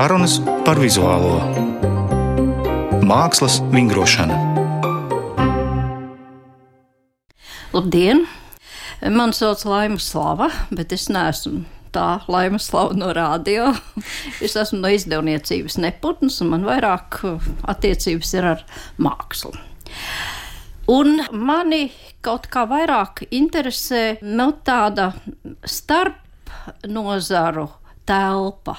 Sarunas par vizuālo mākslas vingrošanu. Labdien! Mani sauc Laima Slava, bet es neesmu tā Laima Slava no radio. es esmu no izdevniecības neputns, un man vairāk attiecības ir ar mākslu. Un mani kaut kā vairāk interesē nu, tāda starp nozaru telpa.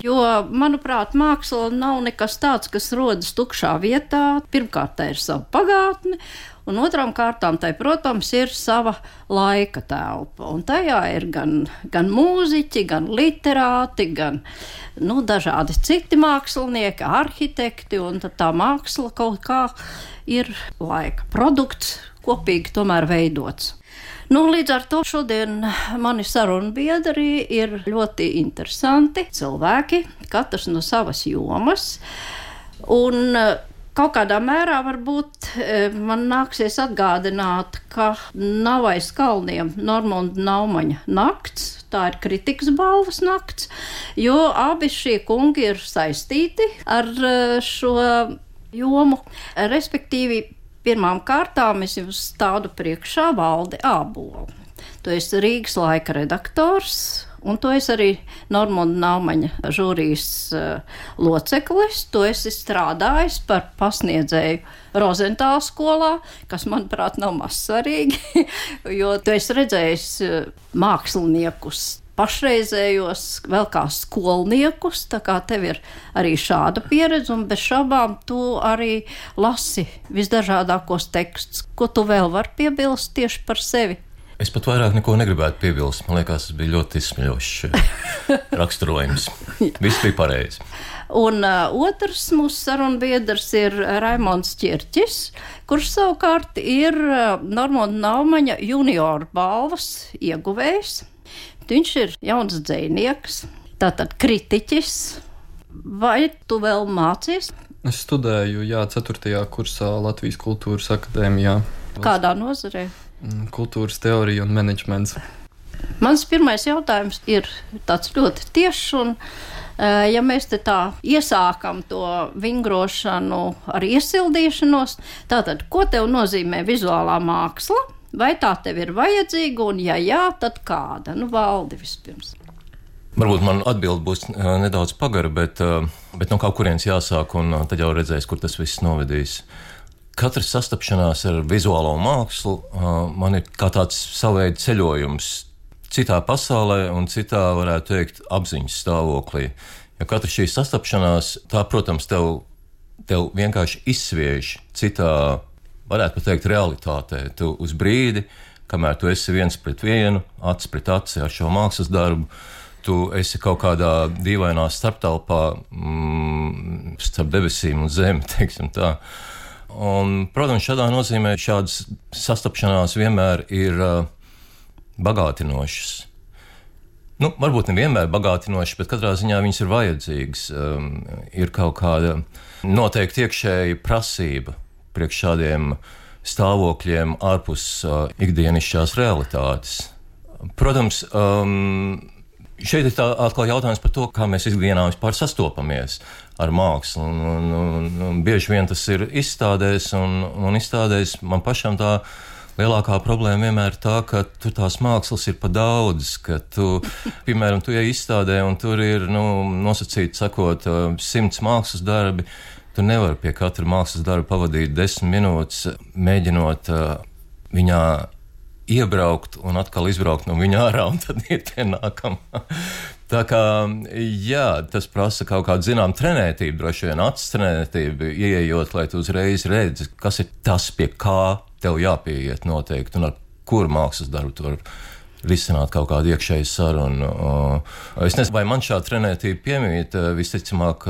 Jo, manuprāt, māksla nav nekas tāds, kas rodas tukšā vietā. Pirmkārt, tā ir sava pagātne, un otrām kārtām, tai, protams, ir sava laika telpa. Un tajā ir gan, gan mūziķi, gan literāti, gan nu, dažādi citi mākslinieki, arhitekti, tā māksla kaut kā ir laika produkts, kopīgi tomēr veidots. Nu, līdz ar to šodien mani sarunu biedri ir ļoti interesanti cilvēki, katrs no savas jomas. Un eh, kaut kādā mērā varbūt eh, man nāksies atgādināt, ka nav aiz kalniem Normunda Naumaņa nakts. Tā ir kritikas balvas nakts, jo abi šie kungi ir saistīti ar eh, šo jomu. Respektīvi, pirmām kārtām es jums stādu priekšā valdi ābolu. Tu esi Rīgas laika redaktors, un tu esi arī Normunda Naumaņa žūrijas uh, loceklis. Tu esi strādājis par pasniedzēju Rozentāla skolā, kas, manuprāt, nav maz svarīgi, jo tu esi redzējis uh, māksliniekus pašreizējos vēl kā skolniekus, tā kā tev ir arī šāda pieredze, un bez šaubām tu arī lasi visdažādākos tekstus. Ko tu vēl vari piebilst tieši par sevi? Es pat vairāk neko negribētu piebilst. Man liekas, tas bija ļoti izsmeļošs eh, raksturojums. Viss bija pareizi. Un uh, otrs mūsu sarunbiedrs ir Raimons Čirķis, kurš savukārt ir uh, Normanda Naumaņa junior balvas ieguvējs. Viņš ir jauns dzinieks, tātad kritiķis. Vai tu vēl mācies? Es studēju, jā, 4. kursā Latvijas Kultūras Akadēmijā. Kādā nozarē? Mm, kultūras teorija un menedžments. Mans pirmais jautājums ir tāds ļoti tiešs. Un, eh, ja mēs te tā iesākam to vingrošanu ar iesildīšanos, tātad, ko tev nozīmē vizuālā māksla? Vai tā tev ir vajadzīga, un ja jā, tad kāda? Nu, valdi vispirms. Varbūt man atbild būs uh, nedaudz pagara, bet, uh, bet no kaut kurienes jāsāk, un uh, tad jau redzēs, kur tas viss novedīs. Katra sastapšanās ar vizuālo mākslu man ir kā tāds savveida ceļojums citā pasaulē un citā, varētu teikt, apziņas stāvoklī. Jo katra šī sastapšanās, tā, protams, tev, tev vienkārši izsviež citā varētu teikt, realitātē. Tu uz brīdi, kamēr tu esi viens pret vienu, acis pret aci ar šo mākslas darbu, tu esi kaut kādā dīvainā starptelpā mm, starp debesīm un zemi, teiksim tā. Un, protams, šādā nozīmē šādas sastapšanās vienmēr ir uh, bagātinošas. Nu, varbūt ne vienmēr bagātinošas, bet katrā ziņā viņas ir vajadzīgas. Um, ir kaut kāda noteikti iekšēja prasība priekš šādiem stāvokļiem ārpus uh, ikdienišķās realitātes. Protams, um, šeit ir atkal jautājums par to, kā mēs ikdienā vispār sastopamies ar mākslu. Un, un, un, un bieži vien tas ir izstādēs, un, un izstādēs man pašam tā lielākā problēma vienmēr ir tā, ka tur tās mākslas ir pa daudz. Tu, piemēram, tu ej izstādē, un tur ir nu, nosacīti sakot, uh, simts mākslas darbi. Tu nevari pie katra mākslas darba pavadīt desmit minūtes, mēģinot uh, viņā iebraukt un atkal izbraukt no viņa ārā, un tad iet pie nākamā. Tā kā jā, tas prasa kaut kādu zināmu trenētību, droši vien acis trenētību, ieejot, lai tu uzreiz redzi, kas ir tas, pie kā tev jāpieiet noteikti, un ar kuru mākslas darbu tu vari risināt kaut kādu iekšēju sarunu. Es nezinu, vai man šāda trenētība piemīt, visticamāk,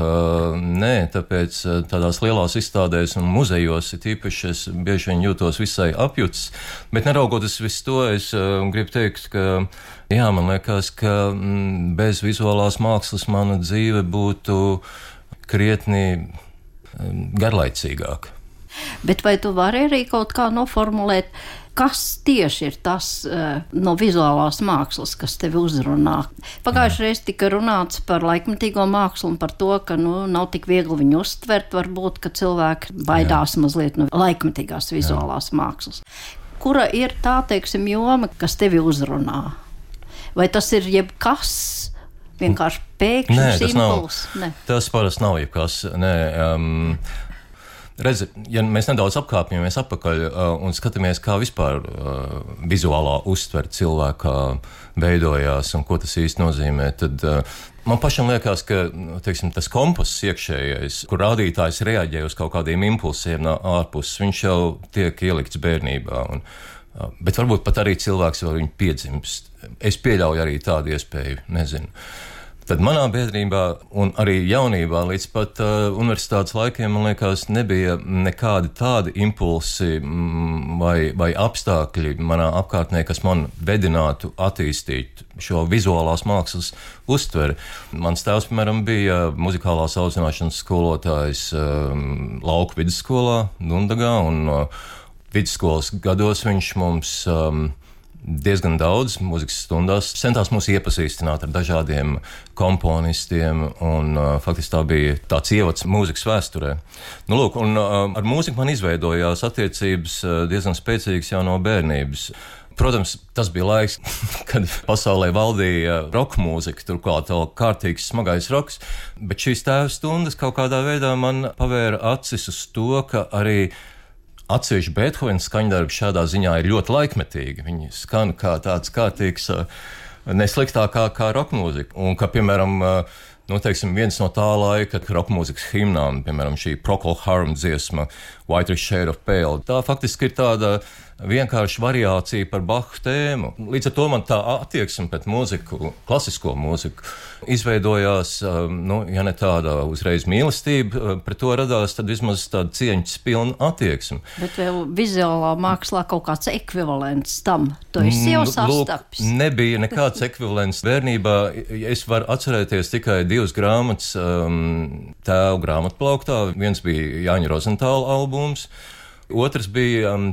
nē, tāpēc tādās lielās izstādēs un muzejos ir īpaši es bieži vien jūtos visai apjuts, bet neraugoties visu to, es gribu teikt, ka, jā, man liekas, ka mm, bez vizuālās mākslas mana dzīve būtu krietni garlaicīgāka. Bet vai tu vari arī kaut kā noformulēt, Kas tieši ir tas uh, no vizuālās mākslas, kas tevi uzrunā? Pagājušajā reizē tika runāts par laikmatīgo mākslu un par to, ka nu, nav tik viegli viņu uztvert. Varbūt, ka cilvēki baidās Jā. mazliet no laikmatīgās vizuālās Jā. mākslas. Kura ir tā, teiksim, joma, kas tevi uzrunā? Vai tas ir jebkas? Vienkārši pēkšņi Nē, tas impuls. nav. Ne. Tas parasti nav jebkas. Nē, um, Redzi, ja mēs nedaudz apkāpjamies atpakaļ uh, un skatāmies, kā vispār uh, vizuālā uztvere cilvēkā veidojās un ko tas īsti nozīmē, tad uh, man pašam liekas, ka nu, teiksim, tas kompass iekšējais, kur rādītājs reaģē uz kaut kādiem impulsiem no ārpuses, viņš jau tiek ielikts bērnībā. Un, uh, bet varbūt pat arī cilvēks vēl viņu piedzimst. Es pieļauju arī tādu iespēju, nezinu. Uh, Tad manā biedrībā, un arī jaunībā, līdz pat uh, universitātes laikiem, man liekas, nebija nekādi tādi impulsi mm, vai, vai apstākļi manā apkārtnē, kas man vedinātu attīstīt šo vizuālās mākslas uztveri. Mans tēvs, piemēram, bija muzikālās audzināšanas skolotājs um, lauku vidusskolā Dundagā, un uh, vidusskolas gados viņš mums um, diezgan daudz mūzikas stundās. Centās mūs iepazīstināt ar dažādiem komponistiem, un uh, faktiski tā bija tāds ievads mūzikas vēsturē. Nu, lūk, un, uh, ar mūziku man izveidojās attiecības uh, diezgan spēcīgas jau no bērnības. Protams, tas bija laiks, kad pasaulē valdīja roka mūzika, turklāt vēl kārtīgs smagais roks, bet šīs tēva stundas kaut kādā veidā man pavēra acis uz to, ka arī atsevišķi Beethovena skaņdarbi šādā ziņā ir ļoti laikmetīgi. Viņi skan kā tāds kārtīgs, nesliktākā kā roka mūzika. Un, ka, piemēram, nu, teiksim, viens no tā laika roka mūzikas himnām, piemēram, šī Procol Harum dziesma White Shade of Pale, tā faktiski ir tāda vienkārši variācija par Bahu tēmu. Līdz ar to man tā attieksme pret mūziku, klasisko mūziku, izveidojās, um, nu, ja ne tāda uzreiz mīlestība uh, pret to radās, tad vismaz tāda cieņas pilna attieksme. Bet vēl vizuālā mākslā kaut kāds ekvivalents tam, to es jau mm, sastapis. Lūk, nebija nekāds ekvivalents bērnībā. Es varu atcerēties tikai divas grāmatas um, tēvu grāmatplauktā. Viens bija Jāņa Rozentāla albums, otrs bija um,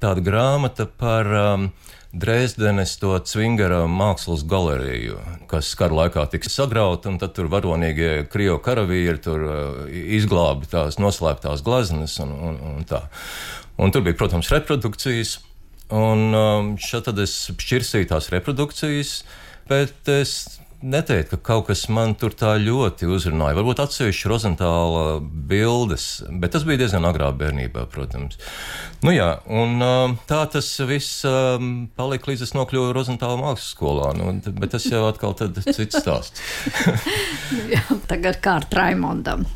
tāda grāmata par um, Dresdenes to Cvingara mākslas galeriju, kas kara laikā tika sagrauta, un tad tur varonīgie krievu karavīri tur uh, izglābi tās noslēptās gleznas un, un, un tā. Un tur bija, protams, reprodukcijas, un um, šeit tad es šķirsīju tās reprodukcijas, bet es neteikt, ka kaut kas man tur tā ļoti uzrunāja. Varbūt atsevišķi rozentāla bildes, bet tas bija diezgan agrā bērnībā, protams. Nu jā, un tā tas viss palika līdz es nokļuvu rozentāla mākslas skolā, nu, bet tas jau atkal cits stāsts. jā, tagad kārt Raimondam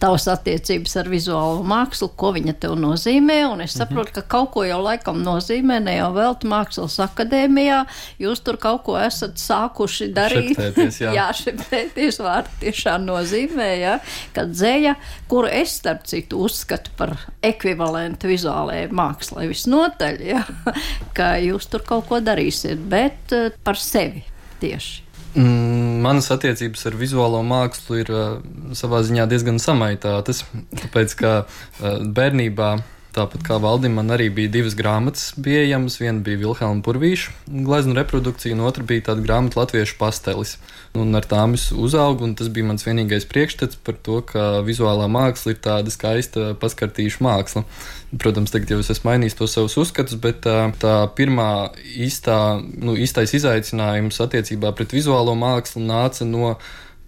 tavas attiecības ar vizuālo mākslu, ko viņa tev nozīmē. Un es saprotu, ka kaut ko jau laikam nozīmē, ne jau veltu mākslas akadēmijā. Jūs tur kaut ko esat sākuši darīt. Šeptēties, jā, jā šeptēties vārdu tiešām nozīmē, ja, ka dzēja, kuru es starp citu uzskatu par ekvivalentu vizuālajai mākslai visnotaļ, ja, ka jūs tur kaut ko darīsiet, bet eh, par sevi tieši. Mm, manas attiecības ar vizuālo mākslu ir uh, savā ziņā diezgan samaitātas. Tāpēc, ka uh, bērnībā Tāpat kā Valdim, man arī bija divas grāmatas pieejamas. Viena bija Vilhelma Purvīša glezna reprodukcija, un otra bija tāda grāmata Latviešu pastelis. Un ar tām es uzaugu, un tas bija mans vienīgais priekšstats par to, ka vizuālā māksla ir tāda skaista paskartīša māksla. Protams, tagad jau es esmu mainījis to savus uzskatus, bet tā, pirmā īstā, nu, īstais izaicinājums attiecībā pret vizuālo mākslu nāca no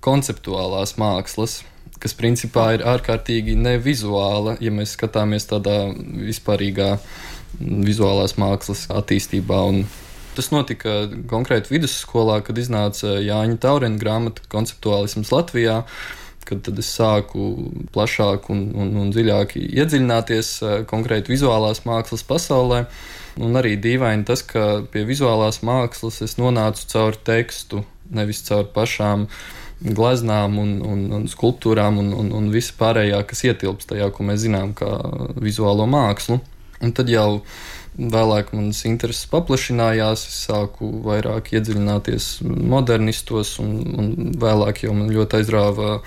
konceptuālās mākslas kas principā ir ārkārtīgi nevizuāla, ja mēs skatāmies tādā vispārīgā vizuālās mākslas attīstībā. Un tas notika konkrēti vidusskolā, kad iznāca Jāņa Taurena grāmata Konceptuālisms Latvijā. Kad es sāku plašāk un, un, un dziļāk iedziļināties eh, konkrēti vizuālās mākslas pasaulē, un arī dīvaini tas, ka pie vizuālās mākslas es nonācu caur tekstu, nevis caur pašām uh, gleznām un, un, un skulptūrām un, un, un visu pārējā, kas ietilpst tajā, ko mēs zinām, kā vizuālo mākslu. Un tad jau vēlāk manas intereses paplašinājās, es sāku vairāk iedziļināties modernistos, un, un vēlāk jau man ļoti aizrāva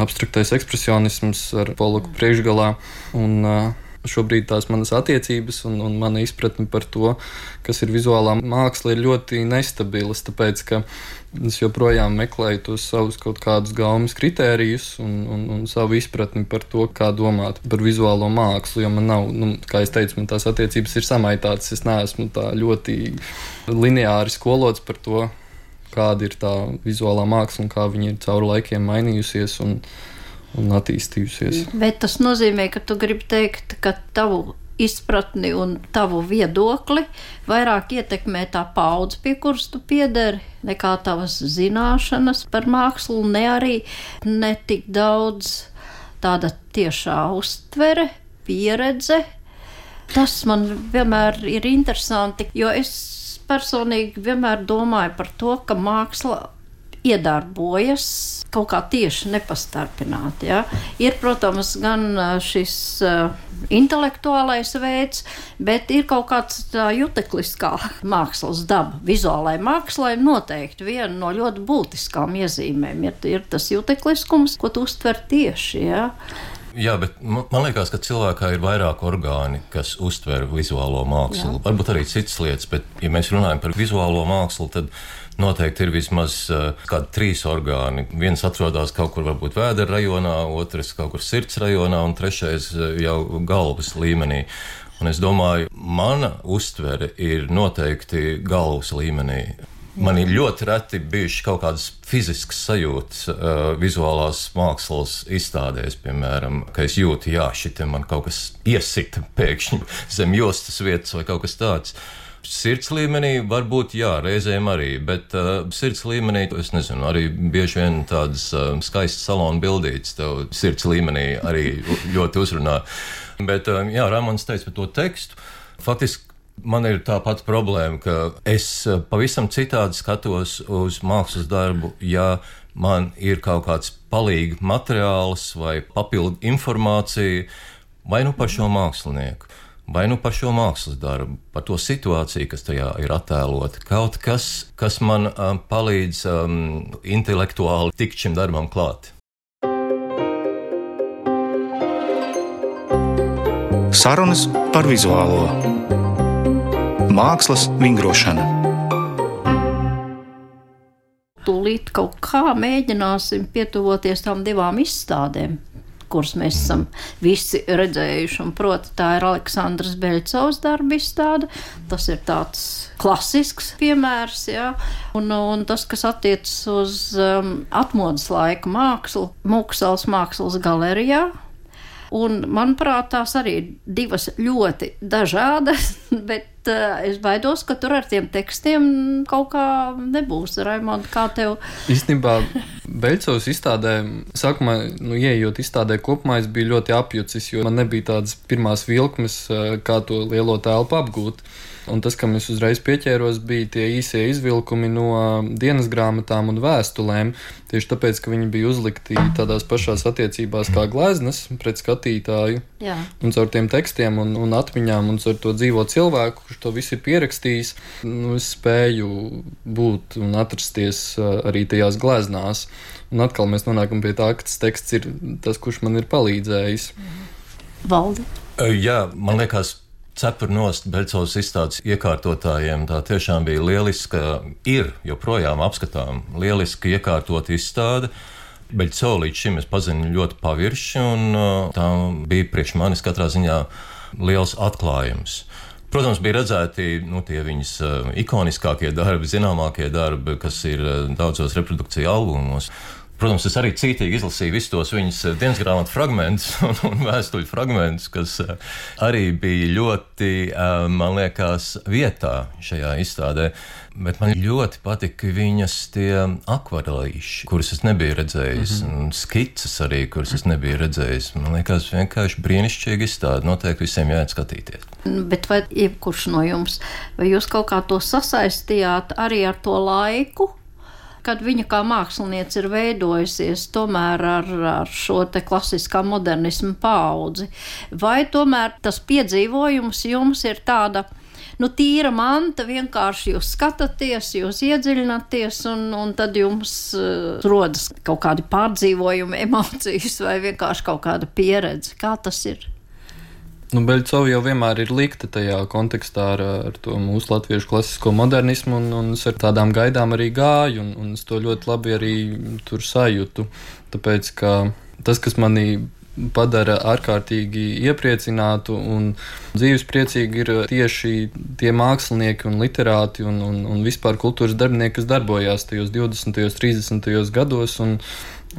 abstraktais ekspresionisms ar poluku priekšgalā. Un, šobrīd tās manas attiecības un, un mana izpratne par to, kas ir vizuālā māksla, ir ļoti nestabilas. Tāpēc, ka es joprojām meklēju tos savus kaut kādus gaumas kritērijus un, un, un savu izpratni par to, kā domāt par vizuālo mākslu. Jo man nav, nu, kā jau teicu, tās attiecības ir samaitātas. Es neesmu tā ļoti lineāri skolots par to, kāda ir tā vizuālā māksla un kā viņa ir cauri laikiem mainījusies. Un, un attīstījusies. Bet tas nozīmē, ka tu gribi teikt, ka tavu izpratni un tavu viedokli vairāk ietekmē tā paudze, pie kuras tu piederi, nekā tavas zināšanas par mākslu, ne arī ne tik daudz tāda tiešā uztvere, pieredze. Tas man vienmēr ir interesanti, jo es personīgi vienmēr domāju par to, ka māksla iedarbojas kaut kā tieši nepastarpināti. Ja? Ir, protams, gan šis uh, intelektuālais veids, bet ir kaut kāds tā jutekliskā mākslas daba. Vizuālai mākslai noteikti viena no ļoti būtiskām iezīmēm ir, ir tas jutekliskums, ko tu uztver tieši. Ja? Jā, bet man liekas, ka cilvēkā ir vairāk orgāni, kas uztver vizuālo mākslu. Jā. Varbūt arī citas lietas, bet, ja mēs runājam par vizuālo mākslu, tad noteikti ir vismaz uh, kādi trīs orgāni. Viens atrodas kaut kur varbūt vēdera rajonā, otrs kaut kur sirds rajonā, un trešais uh, jau galvas līmenī. Un es domāju, mana uztvere ir noteikti galvas līmenī. Man ir ļoti reti bijušas kaut kādas fiziskas sajūtas, uh, vizuālās mākslas izstādēs, piemēram, ka es jūtu, jā, šitam man kaut kas iesita pēkšņi zem jostas vietas vai kaut kas tāds. Sirds līmenī varbūt jā, reizēm arī, bet uh, sirds līmenī, es nezinu, arī bieži vien tādas uh, skaistas salonu bildītas tev sirds līmenī arī ļoti uzrunā. Bet, uh, jā, Rāmans teica par to tekstu. Faktiski Man ir tā pati problēma, ka es uh, pavisam citādi skatos uz mākslas darbu, ja man ir kaut kāds palīgs materiāls vai papildu informācija, vai nu par šo mākslinieku vai nu par šo mākslas darbu, par to situāciju, kas tajā ir attēlota. Kaut kas, kas man um, palīdz um, intelektuāli tikt šim darbam klāt. Sarunas par vizuālo mākslas vingrošanu. Tūlīt kaut kā mēģināsim pietuvoties tām divām izstādēm kurus mēs esam visi redzējuši. Un, proti, tā ir Aleksandrs Beļcovs darba izstāde. Tas ir tāds klasisks piemērs, jā. Un, un tas, kas attiecas uz um, atmodas laika mākslu, Mūksels mākslas galerijā. Un, manuprāt, tās arī ir divas ļoti dažādas, bet es baidos, ka tur ar tiem tekstiem kaut kā nebūs. Raimond, kā tev? Īstenībā, Beļcovas izstādē, sākumā, nu, ieejot izstādē kopumā, es biju ļoti apjucis, jo man nebija tādas pirmās vilkmes, uh, kā to lielo telpu apgūt. Un tas, kam es uzreiz pieķēros, bija tie īsie izvilkumi no dienas grāmatām un vēstulēm. Tieši tāpēc, ka viņi bija uzlikti tādās pašās attiecībās kā gleznas pret skatītāju. Jā. Un caur tiem tekstiem un, un atmiņām un caur to dzīvo cilvēku, kurš to visu ir pierakstījis, nu, es spēju būt un atrasties arī tajās gleznās. Un atkal mēs nonākam pie tā, ka tas teksts ir tas, kurš man ir palīdzējis. Valdi? Jā, man liekas, cepuru nost Beļcovas izstādes iekārtotājiem. Tā tiešām bija lieliska, ir joprojām apskatām, lieliski iekārtot izstāde. Beļcova līdz šim es pazinu ļoti pavirši, un uh, tā bija priekš manis katrā ziņā liels atklājums. Protams, bija redzēti nu, tie viņas uh, ikoniskākie darbi, zināmākie darbi, kas ir uh, daudzos reprodukciju albumos. Protams, es arī cītīgi izlasīju visus tos viņas eh, dienas grāmatu fragmentus un, un vēstuļu fragmentus, kas eh, arī bija ļoti, eh, man liekas, vietā šajā izstādē. Bet man ļoti patika viņas tie akvarelīši, kurus es nebiju redzējis, mm -hmm. un skices arī, kuras es nebiju redzējis. Man liekas, vienkārši brīnišķīgi izstāde. Noteikti visiem jāiet skatīties. Bet vai jebkurš no jums, vai jūs kaut kā to sasaistījāt arī ar to laiku? Kad viņa kā mākslinieca ir veidojusies tomēr ar, ar šo te klasiskā modernismu paudzi, vai tomēr tas piedzīvojums jums ir tāda nu, tīra manta, vienkārši jūs skatāties, jūs iedziļināties, un, un tad jums uh, rodas kaut kādi pārdzīvojumi, emocijas vai vienkārši kaut kāda pieredze. Kā tas ir? Nu, Beļcova jau vienmēr ir likta tajā kontekstā ar, ar to mūsu latviešu klasisko modernismu, un, un es ar tādām gaidām arī gāju, un, un es to ļoti labi arī tur sajūtu. Tāpēc, ka tas, kas manī padara ārkārtīgi iepriecinātu un dzīvespriecīgi ir tieši tie mākslinieki un literāti un, un, un vispār kultūras darbinieki, kas darbojās tajos 20. un 30. gados. Un,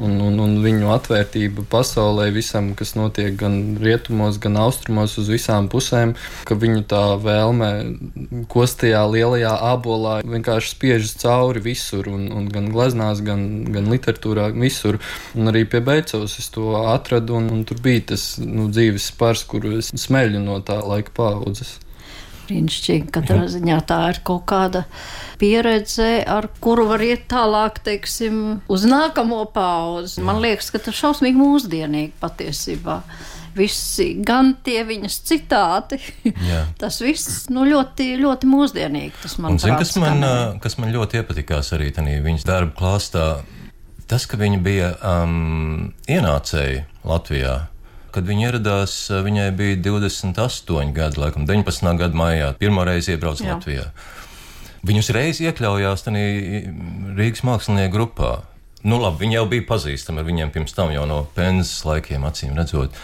un, un, un viņu atvērtība pasaulē, visam, kas notiek gan rietumos, gan austrumos, uz visām pusēm, ka viņu tā vēlme kostajā lielajā abolā vienkārši spiežas cauri visur, un, un gan gleznās, gan, gan literatūrā, visur. Un arī pie Beicovas es to atradu, un, un tur bija tas nu, dzīves spars, kuru es smeļu no tā laika paudzes brīnišķīgi. Katrā ziņā tā ir kaut kāda pieredze, ar kuru var iet tālāk, teiksim, uz nākamo pauzi. Man liekas, ka tas ir šausmīgi mūsdienīgi patiesībā. Visi, gan tie viņas citāti, Jā. tas viss nu, ļoti, ļoti mūsdienīgi. Tas man, zin, kas, man kas man ļoti iepatikās arī viņas darba klāstā, tas, ka viņa bija um, ienācēji Latvijā Kad viņa ieradās, viņai bija 28 gadi, laikam 19. gada maijā, pirmo reizi iebrauca Jā. Latvijā. Viņa uzreiz iekļaujās Rīgas mākslinieku grupā. Nu, labi, viņa jau bija pazīstama ar viņiem pirms tam, jau no penzijas laikiem, acīm redzot.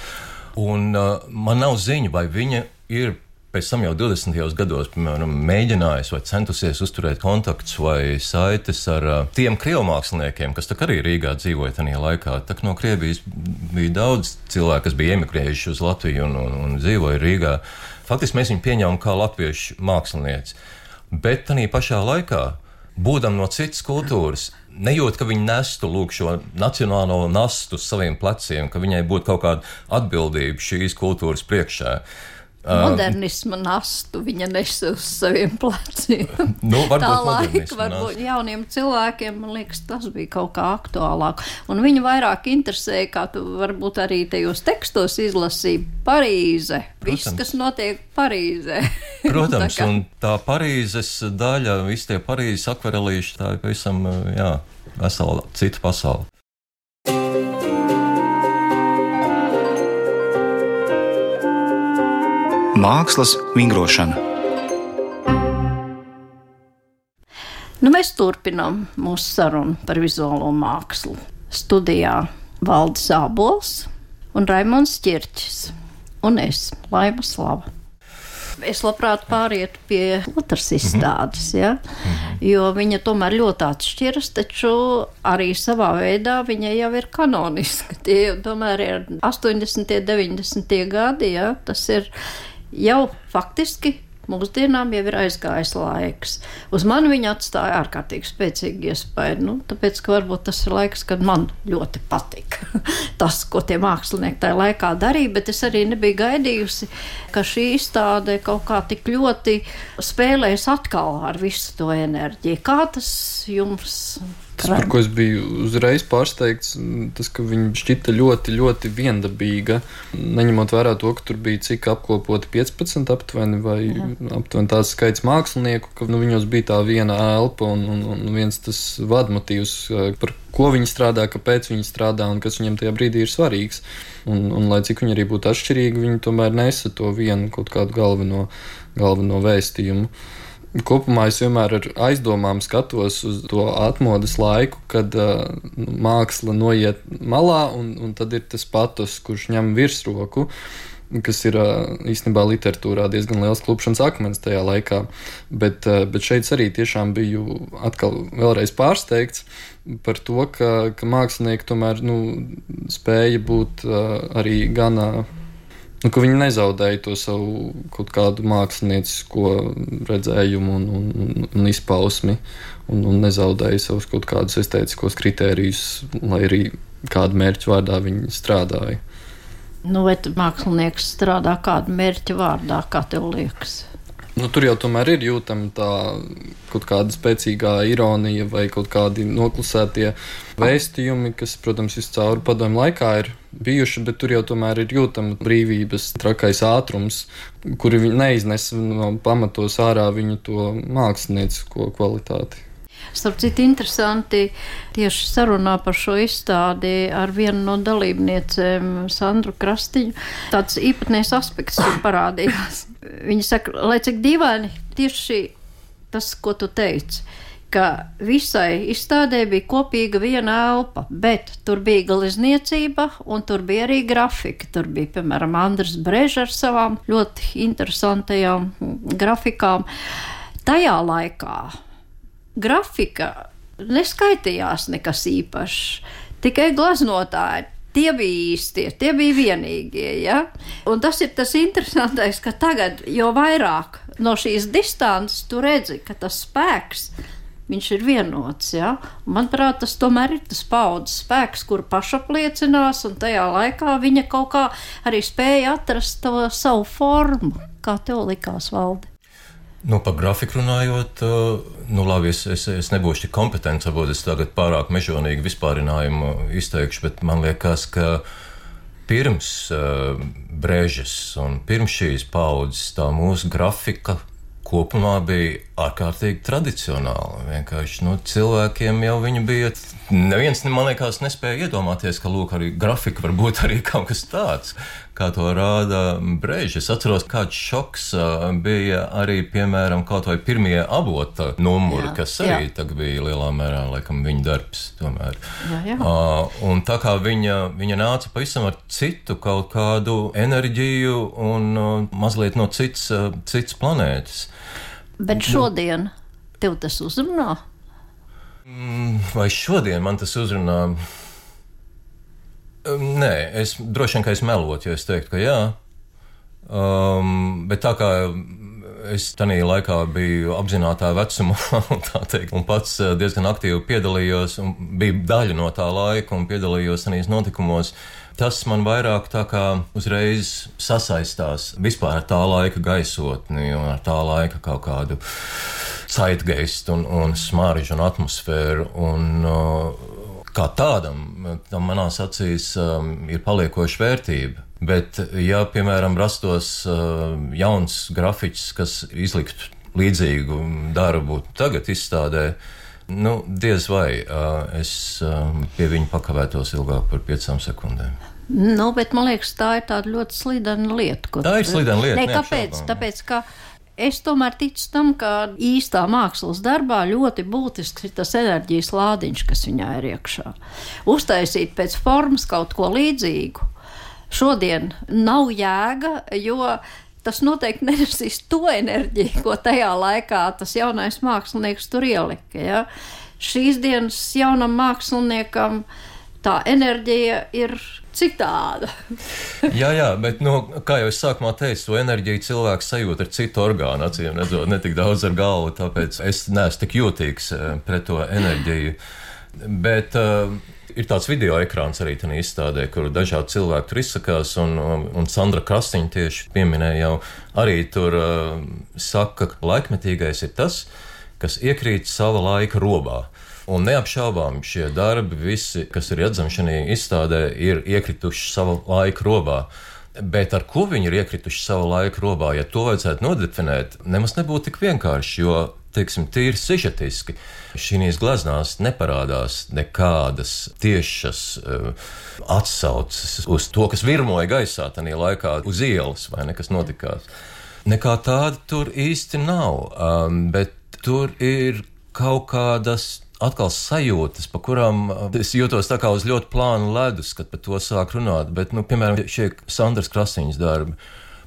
Un uh, man nav ziņa, vai viņa ir pēc tam jau 20. gados, piemēram, mēģinājis vai centusies uzturēt kontaktus vai saites ar uh, tiem krievu māksliniekiem, kas arī Rīgā dzīvoja tajā laikā. Tā no Krievijas bija daudz cilvēku, kas bija emigrējuši uz Latviju un, un, un dzīvoja Rīgā. Faktiski mēs viņu pieņēmām kā latviešu mākslinieci. Bet tajā pašā laikā, būdam no citas kultūras, nejūt, ka viņi nestu lūk, šo nacionālo nastu uz saviem pleciem, ka viņai būtu kaut kāda atbildība šīs kultūras priekšā. Modernisma nastu viņa nesa uz saviem pleciem. Nu, tā laika, varbūt jauniem cilvēkiem, man liekas, tas bija kaut kā aktuālāk. Un viņu vairāk interesēja, kā tu varbūt arī tajos tekstos izlasīji, Parīze. Protams. Viss, kas notiek Parīzē. Protams, tā kā... un tā Parīzes daļa, visi tie Parīzes akvarelīši, tā ir pavisam, jā, vesela cita pasaule. Mākslas vingrošana. Nu, mēs turpinām mūsu sarunu par vizuālo mākslu. Studijā Valdis Ābols un Raimons Čirčs un es, Laima Slava. Es labprāt pārietu pie otras mhm. izstādes, ja? Mhm. jo viņa tomēr ļoti atšķiras, taču arī savā veidā viņa jau ir kanoniska. Tie tomēr ir 80. un 90. gadi, ja? tas ir jau faktiski mūsdienām jau ir aizgājis laiks. Uz mani viņa atstāja ārkārtīgi spēcīgu iespēju. Nu, tāpēc, ka varbūt tas ir laiks, kad man ļoti patika tas, ko tie mākslinieki tajā laikā darīja, bet es arī nebiju gaidījusi, ka šī izstāde kaut kā tik ļoti spēlēs atkal ar visu to enerģiju. Kā tas jums? Tas, par ko es biju uzreiz pārsteigts, tas, ka viņa šķita ļoti, ļoti viendabīga. Neņemot vērā to, ka tur bija cik apkopoti 15 aptuveni, vai Jā. aptuveni tāds skaits mākslinieku, ka nu, viņos bija tā viena elpa un, un, un viens tas vadmotīvs, par ko viņi strādā, kāpēc viņi strādā un kas viņiem tajā brīdī ir svarīgs. Un, un lai cik viņi arī būtu atšķirīgi, viņi tomēr nesa to vienu kaut kādu galveno, galveno vēstījumu. Kopumā es vienmēr ar aizdomām skatos uz to atmodas laiku, kad uh, māksla noiet malā, un, un tad ir tas patos, kurš ņem virsroku, kas ir uh, īstenībā literatūrā diezgan liels klupšanas akmens tajā laikā. Bet, uh, bet šeit arī tiešām biju atkal vēlreiz pārsteigts par to, ka, ka mākslinieki tomēr nu, spēja būt arī gana Nu, viņi nezaudēja to savu kaut kādu māksliniecisko redzējumu un, un, un izpausmi, un, un nezaudēja savus kaut kādus estētiskos kritērijus, lai arī kādu mērķu vārdā viņi strādāja. Nu, vai mākslinieks strādā kādu mērķu vārdā, kā tev liekas? Nu, tur jau tomēr ir jūtama tā kaut kāda spēcīgā ironija vai kaut kādi noklusētie vēstījumi, kas, protams, viscaur padomu laikā ir bijuši, bet tur jau tomēr ir jūtama brīvības trakais ātrums, kuri neiznes no pamatos ārā viņu to māksliniecisko kvalitāti. Starp citu, interesanti tieši sarunā par šo izstādi ar vienu no dalībniecēm, Sandru Krastiņu. Tāds īpatnējs aspekts parādījās. Viņa saka, lai cik dīvaini tieši tas, ko tu teici ka visai izstādē bija kopīga viena elpa, bet tur bija galizniecība un tur bija arī grafika. Tur bija, piemēram, Andris Brežs ar savām ļoti interesantajām grafikām. Tajā laikā grafika neskaitījās nekas īpašs, tikai glaznotāji. Tie bija īstie, tie bija vienīgie. Ja? Un tas ir tas interesantais, ka tagad, jo vairāk no šīs distances, tu redzi, ka tas spēks viņš ir vienots. Ja? Manuprāt, tas tomēr ir tas paudzes spēks, kur pašapliecinās, un tajā laikā viņa kaut kā arī spēja atrast to savu formu. Kā tev likās, Valdi? Nu, par grafiku runājot, nu, labi, es, es, es nebūšu tik kompetents, varbūt es tagad pārāk mežonīgi vispārinājumu izteikšu, bet man liekas, ka pirms uh, brēžas un pirms šīs paudzes tā mūsu grafika kopumā bija ārkārtīgi tradicionāla. Vienkārši nu, cilvēkiem jau viņa bija. Neviens, man liekas, nespēja iedomāties, ka lūk, arī grafika var būt arī kaut kas tāds, kā to rāda Brīsīs. Es atceros, kāds šoks bija arī, piemēram, kaut vai pirmie avota numuri, jā, kas arī jā. bija lielā mērā laikam, viņa darbs. Tomēr. Jā, jā. Uh, un tā kā viņa, viņa nāca pavisam ar citu kaut kādu enerģiju un uh, mazliet no cits, uh, cits planētas. Bet šodien tev tas uzrunā? Mm, vai šodien man tas uzrunā? Nē, es droši vien, ka es melotu, ja es teiktu, ka jā. Um, bet tā kā es tajā laikā biju apzināta vecumā, teikt, un pats uh, diezgan aktīvi piedalījos, un biju daļa no tā laika un piedalījos tajos notikumos. Tas man vairāk tā kā uzreiz sasaistās vispār ar tā laika gaisotni un ar tā laika kaut kādu zeitgeistu un, un smaržu un atmosfēru. Un, uh, kā tādam, tam manās acīs um, ir paliekoša vērtība. Bet, ja, piemēram, rastos uh, jauns grafiks, kas izliktu līdzīgu darbu tagad izstādē, Nu, diez vai es pie viņa pakavētos ilgāk par piecām sekundēm. Nu, bet man liekas, tā ir tāda ļoti slidena lieta. Kur... Tā ir slidena lieta. Ne, kāpēc? Tāpēc, ka es tomēr ticu tam, ka īstā mākslas darbā ļoti būtisks ir tas enerģijas lādiņš, kas viņā ir iekšā. Uztaisīt pēc formas kaut ko līdzīgu. Šodien nav jēga, jo tas noteikti nenesīs to enerģiju, ko tajā laikā tas jaunais mākslinieks tur ielika. Ja? Šīs dienas jaunam māksliniekam tā enerģija ir citāda. jā, jā, bet, nu, kā jau es sākumā teicu, to enerģiju cilvēks sajūt ar citu orgānu, acīm redzot, ne tik daudz ar galvu, tāpēc es neesmu tik jūtīgs eh, pret to enerģiju. Bet, uh, ir tāds video ekrāns arī tajā izstādē, kur dažādi cilvēki tur izsakās, un, un Sandra Krastīņa tieši pieminēja jau arī tur uh, saka, ka laikmetīgais ir tas, kas iekrīt sava laika robā. Un neapšaubām šie darbi, visi, kas ir redzami šajā izstādē, ir iekrituši savā laika robā. Bet ar ko viņi ir iekrituši savā laika robā, ja to vajadzētu nodefinēt, nemaz nebūtu tik vienkārši. Jo teiksim, tīri sižetiski. Šīs gleznās neparādās nekādas tiešas uh, atsauces uz to, kas virmoja gaisā tajā laikā, uz ielas vai ne, kas notikās. Nekā tāda tur īsti nav, um, bet tur ir kaut kādas atkal sajūtas, pa kurām es jūtos tā kā uz ļoti plānu ledus, kad par to sāk runāt. Bet, nu, piemēram, šie Sandras Krasiņas darbi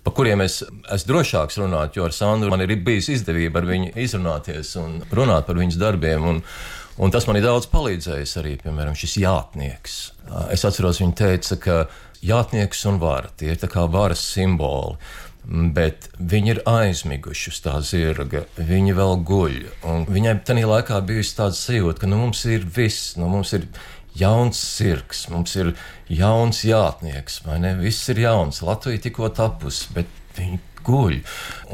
par kuriem es esmu drošāks runāt, jo ar Sandru man ir bijis izdevība ar viņu izrunāties un runāt par viņas darbiem. Un, un tas man ir daudz palīdzējis arī, piemēram, šis jātnieks. Es atceros, viņa teica, ka jātnieks un vara tie ir kā varas simboli. Bet viņi ir aizmiguši uz tā zirga, viņi vēl guļ. Viņai tajā laikā bija tāda sajūta, ka nu, mums ir viss, nu, mums ir jauns sirds, mums ir jauns jātnieks, vai ne? Viss ir jauns, Latvija tikko tapusi, bet viņi guļ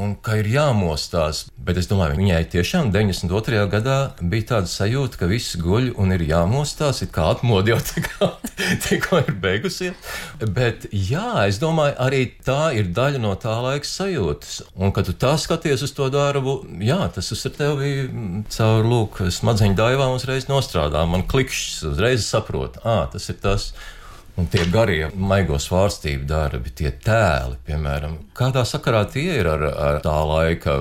un ka ir jāmostās. Bet es domāju, viņai tiešām 92. gadā bija tāda sajūta, ka viss guļ un ir jāmostās, it kā atmodu jau tikko, ir beigusies. Bet jā, es domāju, arī tā ir daļa no tā laika sajūtas. Un, kad tu tā skaties uz to darbu, jā, tas uz tevi caur lūk, smadzeņu daivām uzreiz nostrādā. Man klikšķis uzreiz saprot, ah, tas ir tas. Un tie garie, maigo svārstību darbi, tie tēli, piemēram, kādā sakarā tie ir ar, ar tā laika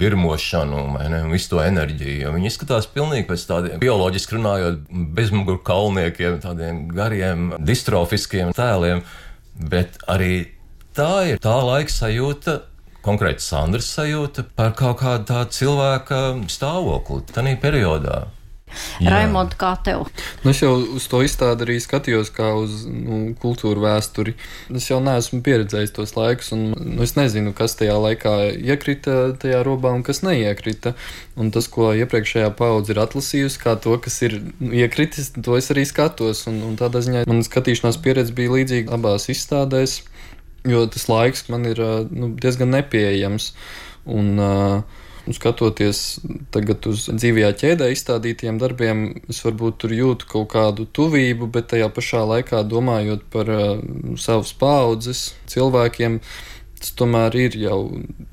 virmošanu, ne, un visu to enerģiju. Viņi izskatās pilnīgi pēc tādiem bioloģiski runājot, bezmuguru kalniekiem, tādiem gariem, distrofiskiem tēliem, bet arī tā ir tā laika sajūta. Konkrēti Sandras sajūta par kaut kādu tādu cilvēka stāvokli tajā periodā. Raimond, kā tev? Nu, es jau uz to izstādi arī skatījos, kā uz nu, kultūru vēsturi. Es jau neesmu pieredzējis tos laikus, un nu, es nezinu, kas tajā laikā iekrita tajā robā un kas neiekrita. Un tas, ko iepriekšējā paudze ir atlasījusi, kā to, kas ir nu, iekritis, to es arī skatos. Un, un tādā ziņā man skatīšanās pieredze bija līdzīga abās izstādēs, jo tas laiks man ir nu, diezgan nepieejams. Un, uh, Un skatoties tagad uz dzīvajā ķēdē izstādītiem darbiem, es varbūt tur jūtu kaut kādu tuvību, bet tajā pašā laikā domājot par uh, savas paudzes cilvēkiem, tas tomēr ir jau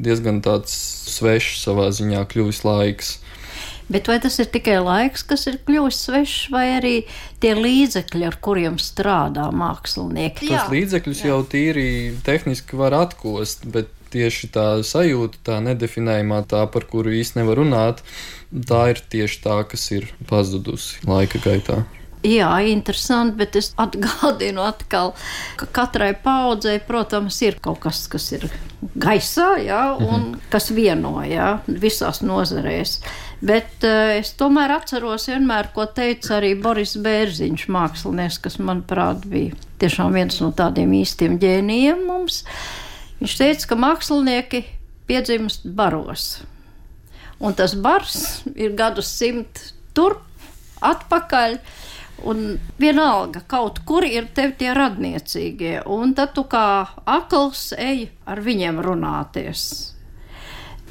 diezgan tāds svešs savā ziņā kļuvis laiks. Bet vai tas ir tikai laiks, kas ir kļuvis svešs, vai arī tie līdzekļi, ar kuriem strādā mākslinieki? Tos jā, līdzekļus jā. jau tīri tehniski var atkost, bet tieši tā sajūta, tā nedefinējumā, tā par kuru īsti nevar runāt, tā ir tieši tā, kas ir pazudusi laika gaitā. Jā, interesanti, bet es atgādinu atkal, ka katrai paudzei, protams, ir kaut kas, kas ir gaisā, jā, un mhm. kas vieno, jā, visās nozarēs. Bet uh, es tomēr atceros vienmēr, ko teica arī Boris Bērziņš, mākslinieks, kas, manuprāt, bija tiešām viens no tādiem īstiem ģēnijiem mums. Uh, Viņš teica, ka mākslinieki piedzimst baros. Un tas bars ir gadus simt turp, atpakaļ. Un vienalga, kaut kur ir tev tie radniecīgie, un tad tu kā akls ej ar viņiem runāties.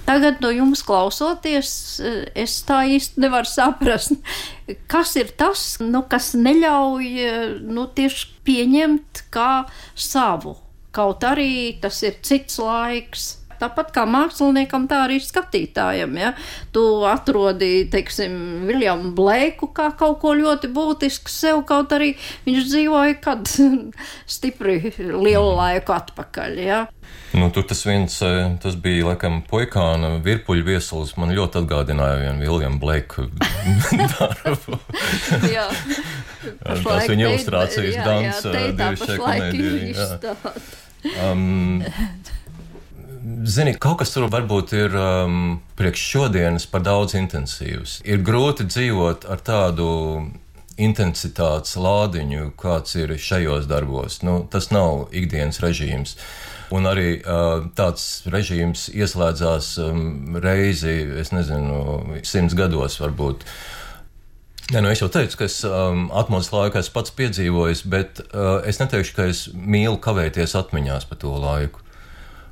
Tagad no jums klausoties, es tā īsti nevaru saprast, kas ir tas, nu, kas neļauj nu, tieši pieņemt kā savu Kaut arī tas ir cits laiks. Tāpat kā māksliniekam, tā arī skatītājam. Ja? Tu atrodi, teiksim, Viljamu Blēku kā kaut ko ļoti būtisku sev, kaut arī viņš dzīvoja kad stipri lielu laiku atpakaļ. Ja? Nu, tur tas viens, eh, tas bija laikam puikāna virpuļu viesulis. Man ļoti atgādināja vienu Viljamu Blēku darbu. jā. Tas viņa ilustrācijas dans, divi šie komēdija. Um, Zini, kaut kas tur varbūt ir um, priekš šodienas par daudz intensīvs. Ir grūti dzīvot ar tādu intensitātes lādiņu, kāds ir šajos darbos. Nu, tas nav ikdienas režīms. Un arī uh, tāds režīms ieslēdzās um, reizi, es nezinu, simts gados varbūt. Nē, nu es jau teicu, ka es um, atmodas laikā esmu pats piedzīvojis, bet uh, es neteikšu, ka es mīlu kavēties atmiņās par to laiku.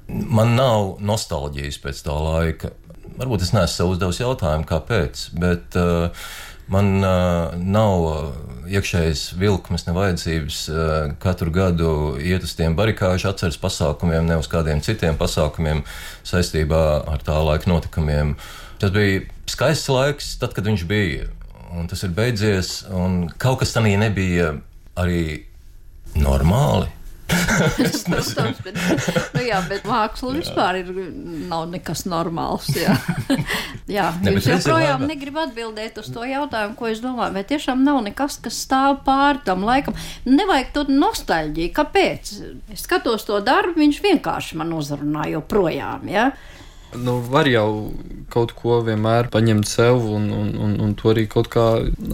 Man nav nostalģijas pēc tā laika. Varbūt es neesmu sev uzdevis jautājumu, kāpēc, bet uh, man uh, nav iekšējas vilkmes, ne vajadzības uh, katru gadu iet uz tiem barikāžu atceres pasākumiem, ne uz kādiem citiem pasākumiem saistībā ar tā laika notikumiem. Tas bija skaists laiks, tad, kad viņš bija un tas ir beidzies, kaut kas tamī nebija arī normāli. Protams, bet, nu jā, bet māksla jā. vispār ir, nav nekas normāls. Jā, jā ne, jūs joprojām negrib atbildēt uz to jautājumu, ko es domāju, vai tiešām nav nekas, kas stāv pāri tam laikam. Nevajag to nostalģiju. Kāpēc? Es skatos to darbu, viņš vienkārši man uzrunā joprojām. Ja? Nu, var jau kaut ko vienmēr paņemt sev un, un, un, un to arī kaut kā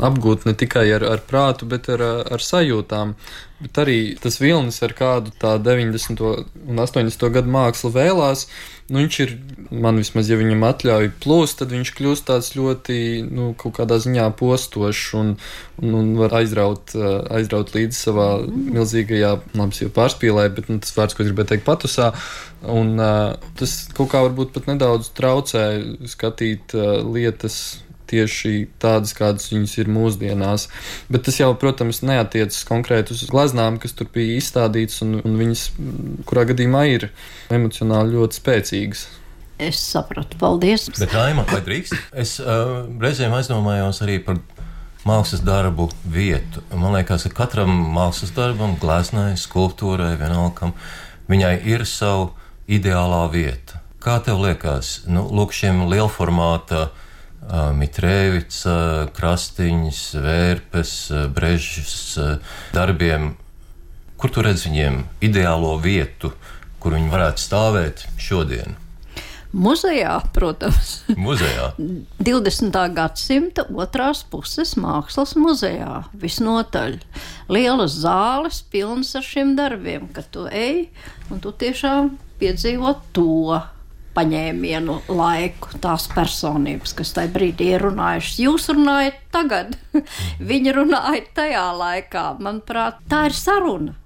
apgūt ne tikai ar, ar prātu, bet ar, ar sajūtām. Bet arī tas vilnis, ar kādu tā 90. un 80. gadu māksla vēlās, nu, viņš ir, man vismaz, ja viņam atļauj plūst, tad viņš kļūst tāds ļoti, nu, kaut kādā ziņā postošs un, un, un var aizraut, aizraut līdzi savā milzīgajā, labi, jau pārspīlē, bet nu, tas vārds, ko gribēju teikt, patusā. Un, uh, tas kaut kā varbūt pat nedaudz traucē skatīt uh, lietas tieši tādas, kādas viņas ir mūsdienās. Bet tas jau, protams, neatiecas konkrēti uz gleznām, kas tur bija izstādītas, un, un viņas, kurā gadījumā ir emocionāli ļoti spēcīgas. Es sapratu, paldies. Bet, Raima, vai drīkst? Es uh, reizēm aizdomājos arī par mākslas darbu vietu. Man liekas, ka katram mākslas darbam, glezniecībai, skulptūrai, vienalga, viņai ir sava ideālā vieta. Kā tev liekas, nu, lūk, šiem lielformāta uh, Mitrēvica, Krastiņas, Vērpes, Brežas darbiem. Kur tu redz viņiem ideālo vietu, kur viņi varētu stāvēt šodien? Muzejā, protams. Muzejā. 20. gadsimta otrās puses mākslas muzejā. Visnotaļ lielas zāles, pilnas ar šiem darbiem, kad tu ej un tu tiešām piedzīvo to paņēmienu laiku, tās personības, kas tajā brīdī ir runājušas. Jūs runājat tagad, viņi runāja tajā laikā. Manuprāt, tā ir saruna.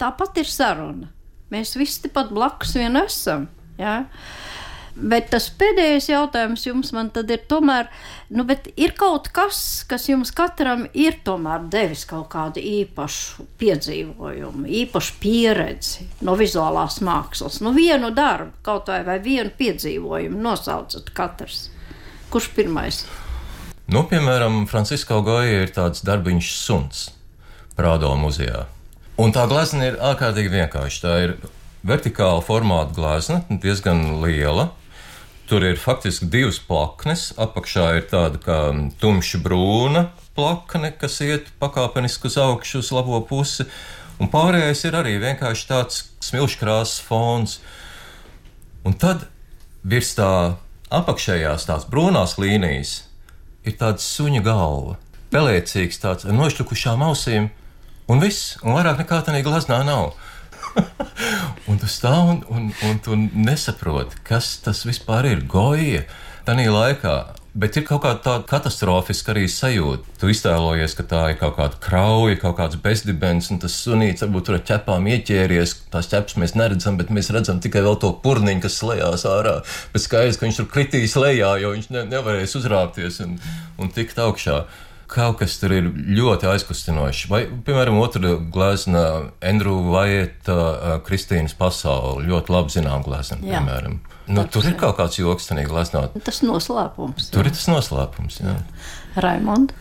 Tāpat ir saruna. Mēs visi pat blakus vien esam. Ja? Bet tas pēdējais jautājums jums ir tomēr, nu, ir kaut kas, kas jums katram ir tomēr devis kaut kādu īpašu piedzīvojumu, īpašu pieredzi no vizuālās mākslas. Nu, vienu darbu, kaut vai, vai vienu piedzīvojumu nosaucat katrs. Kurš pirmais? Nu, piemēram, Francisko Goja ir tāds darbiņš suns Prādo muzejā. Un tā glezna ir ārkārtīgi vienkārša. Tā ir vertikāla formāta glezna, diezgan liela. Tur ir faktiski divas plaknes. Apakšā ir tāda kā tumša brūna plakne, kas iet pakāpeniski uz augšu, uz labo pusi. Un pārējais ir arī vienkārši tāds smilškrāsas fons. Un tad virs tā apakšējās tās brūnās līnijas ir tāds suņa galva. Pelēcīgs, tāds ar nošķukušām ausīm, un viss, un vairāk nekā tādā glaznā nav. Un tu stāv un, un, un tu nesaproti, kas tas vispār ir. Goja tajā laikā. Bet ir kaut kāda tāda katastrofiska arī sajūta. Tu iztēlojies, ka tā ir kaut kāda krauja, kaut kāds bezdibens, un tas sunīts varbūt tur ar ķepām ieķēries. Tās ķepas mēs neredzam, bet mēs redzam tikai vēl to purniņu, kas lejās ārā. Bet skaidrs, ka viņš tur kritīs lejā, jo viņš ne, nevarēs uzrāpties un, un tikt augšā kaut kas tur ir ļoti aizkustinošs. Vai, piemēram, otrā glezna, Andrew Vaieta, uh, Kristīnas pasaule, ļoti labi zinām glezna, piemēram. Nu, tur ir kaut kāds joks, tā gleznā. Tas noslēpums. Tur jā. ir tas noslēpums, jā. Raimond.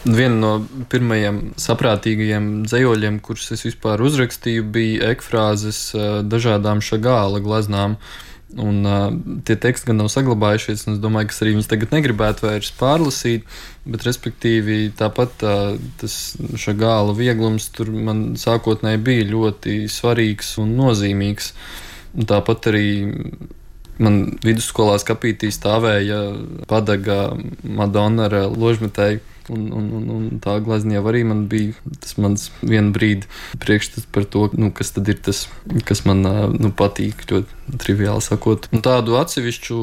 Viena no pirmajiem saprātīgajiem dzējoļiem, kurus es vispār uzrakstīju, bija ekfrāzes uh, dažādām šagāla gleznām. Uh, Un, uh, tie teksti gan nav saglabājušies, un es domāju, ka arī viņas tagad negribētu vairs pārlasīt. Bet, respektīvi, tāpat uh, tas gāla vieglums tur man sākotnēji bija ļoti svarīgs un nozīmīgs. Un tāpat arī man vidusskolā skapītī stāvēja padaga Madonna ar ložmetēju Un, un, un, un tā glezniecība arī man bija tas mans viena brīdi priekšstats par to, nu, kas tad ir tas, kas man nu, patīk, ļoti triviāli sakot. Un tādu atsevišķu,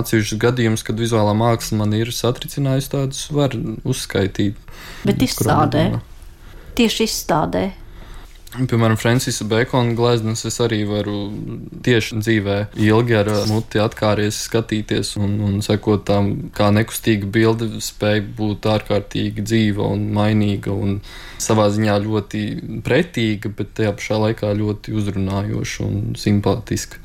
atsevišķu gadījumus, kad vizuālā māksla man ir satricinājusi, tādus var uzskaitīt. Bet izstādē, tieši izstādē Piemēram, Francisa Bekona gleznas es arī varu tieši dzīvē ilgi ar muti atkāries, skatīties un, un sekot tam, kā nekustīga bilde spēja būt ārkārtīgi dzīva un mainīga un savā ziņā ļoti pretīga, bet tajā pašā laikā ļoti uzrunājoša un simpātiska.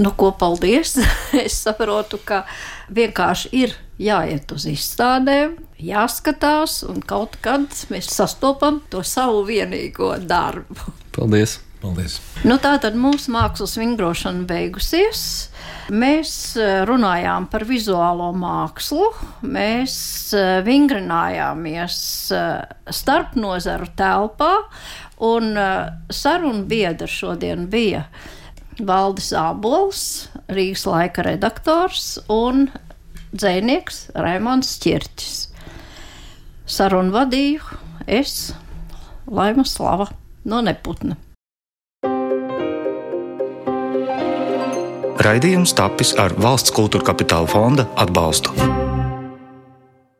Nu, ko paldies! es saprotu, ka vienkārši ir jāiet uz izstādēm, jāskatās, un kaut kad mēs sastopam to savu vienīgo darbu. Paldies! Paldies. Nu, tā tad mūsu mākslas vingrošana beigusies. Mēs e, runājām par vizuālo mākslu, mēs e, vingrinājāmies e, starp nozaru telpā, un sarunu biedra šodien bija Valdis Ābols, Rīgas laika redaktors un dzēnieks Raimons Čirķis. Sarunu vadīju es, Laima Slava no Neputna. Raidījums tapis ar valsts kultūra kapitāla fonda atbalstu.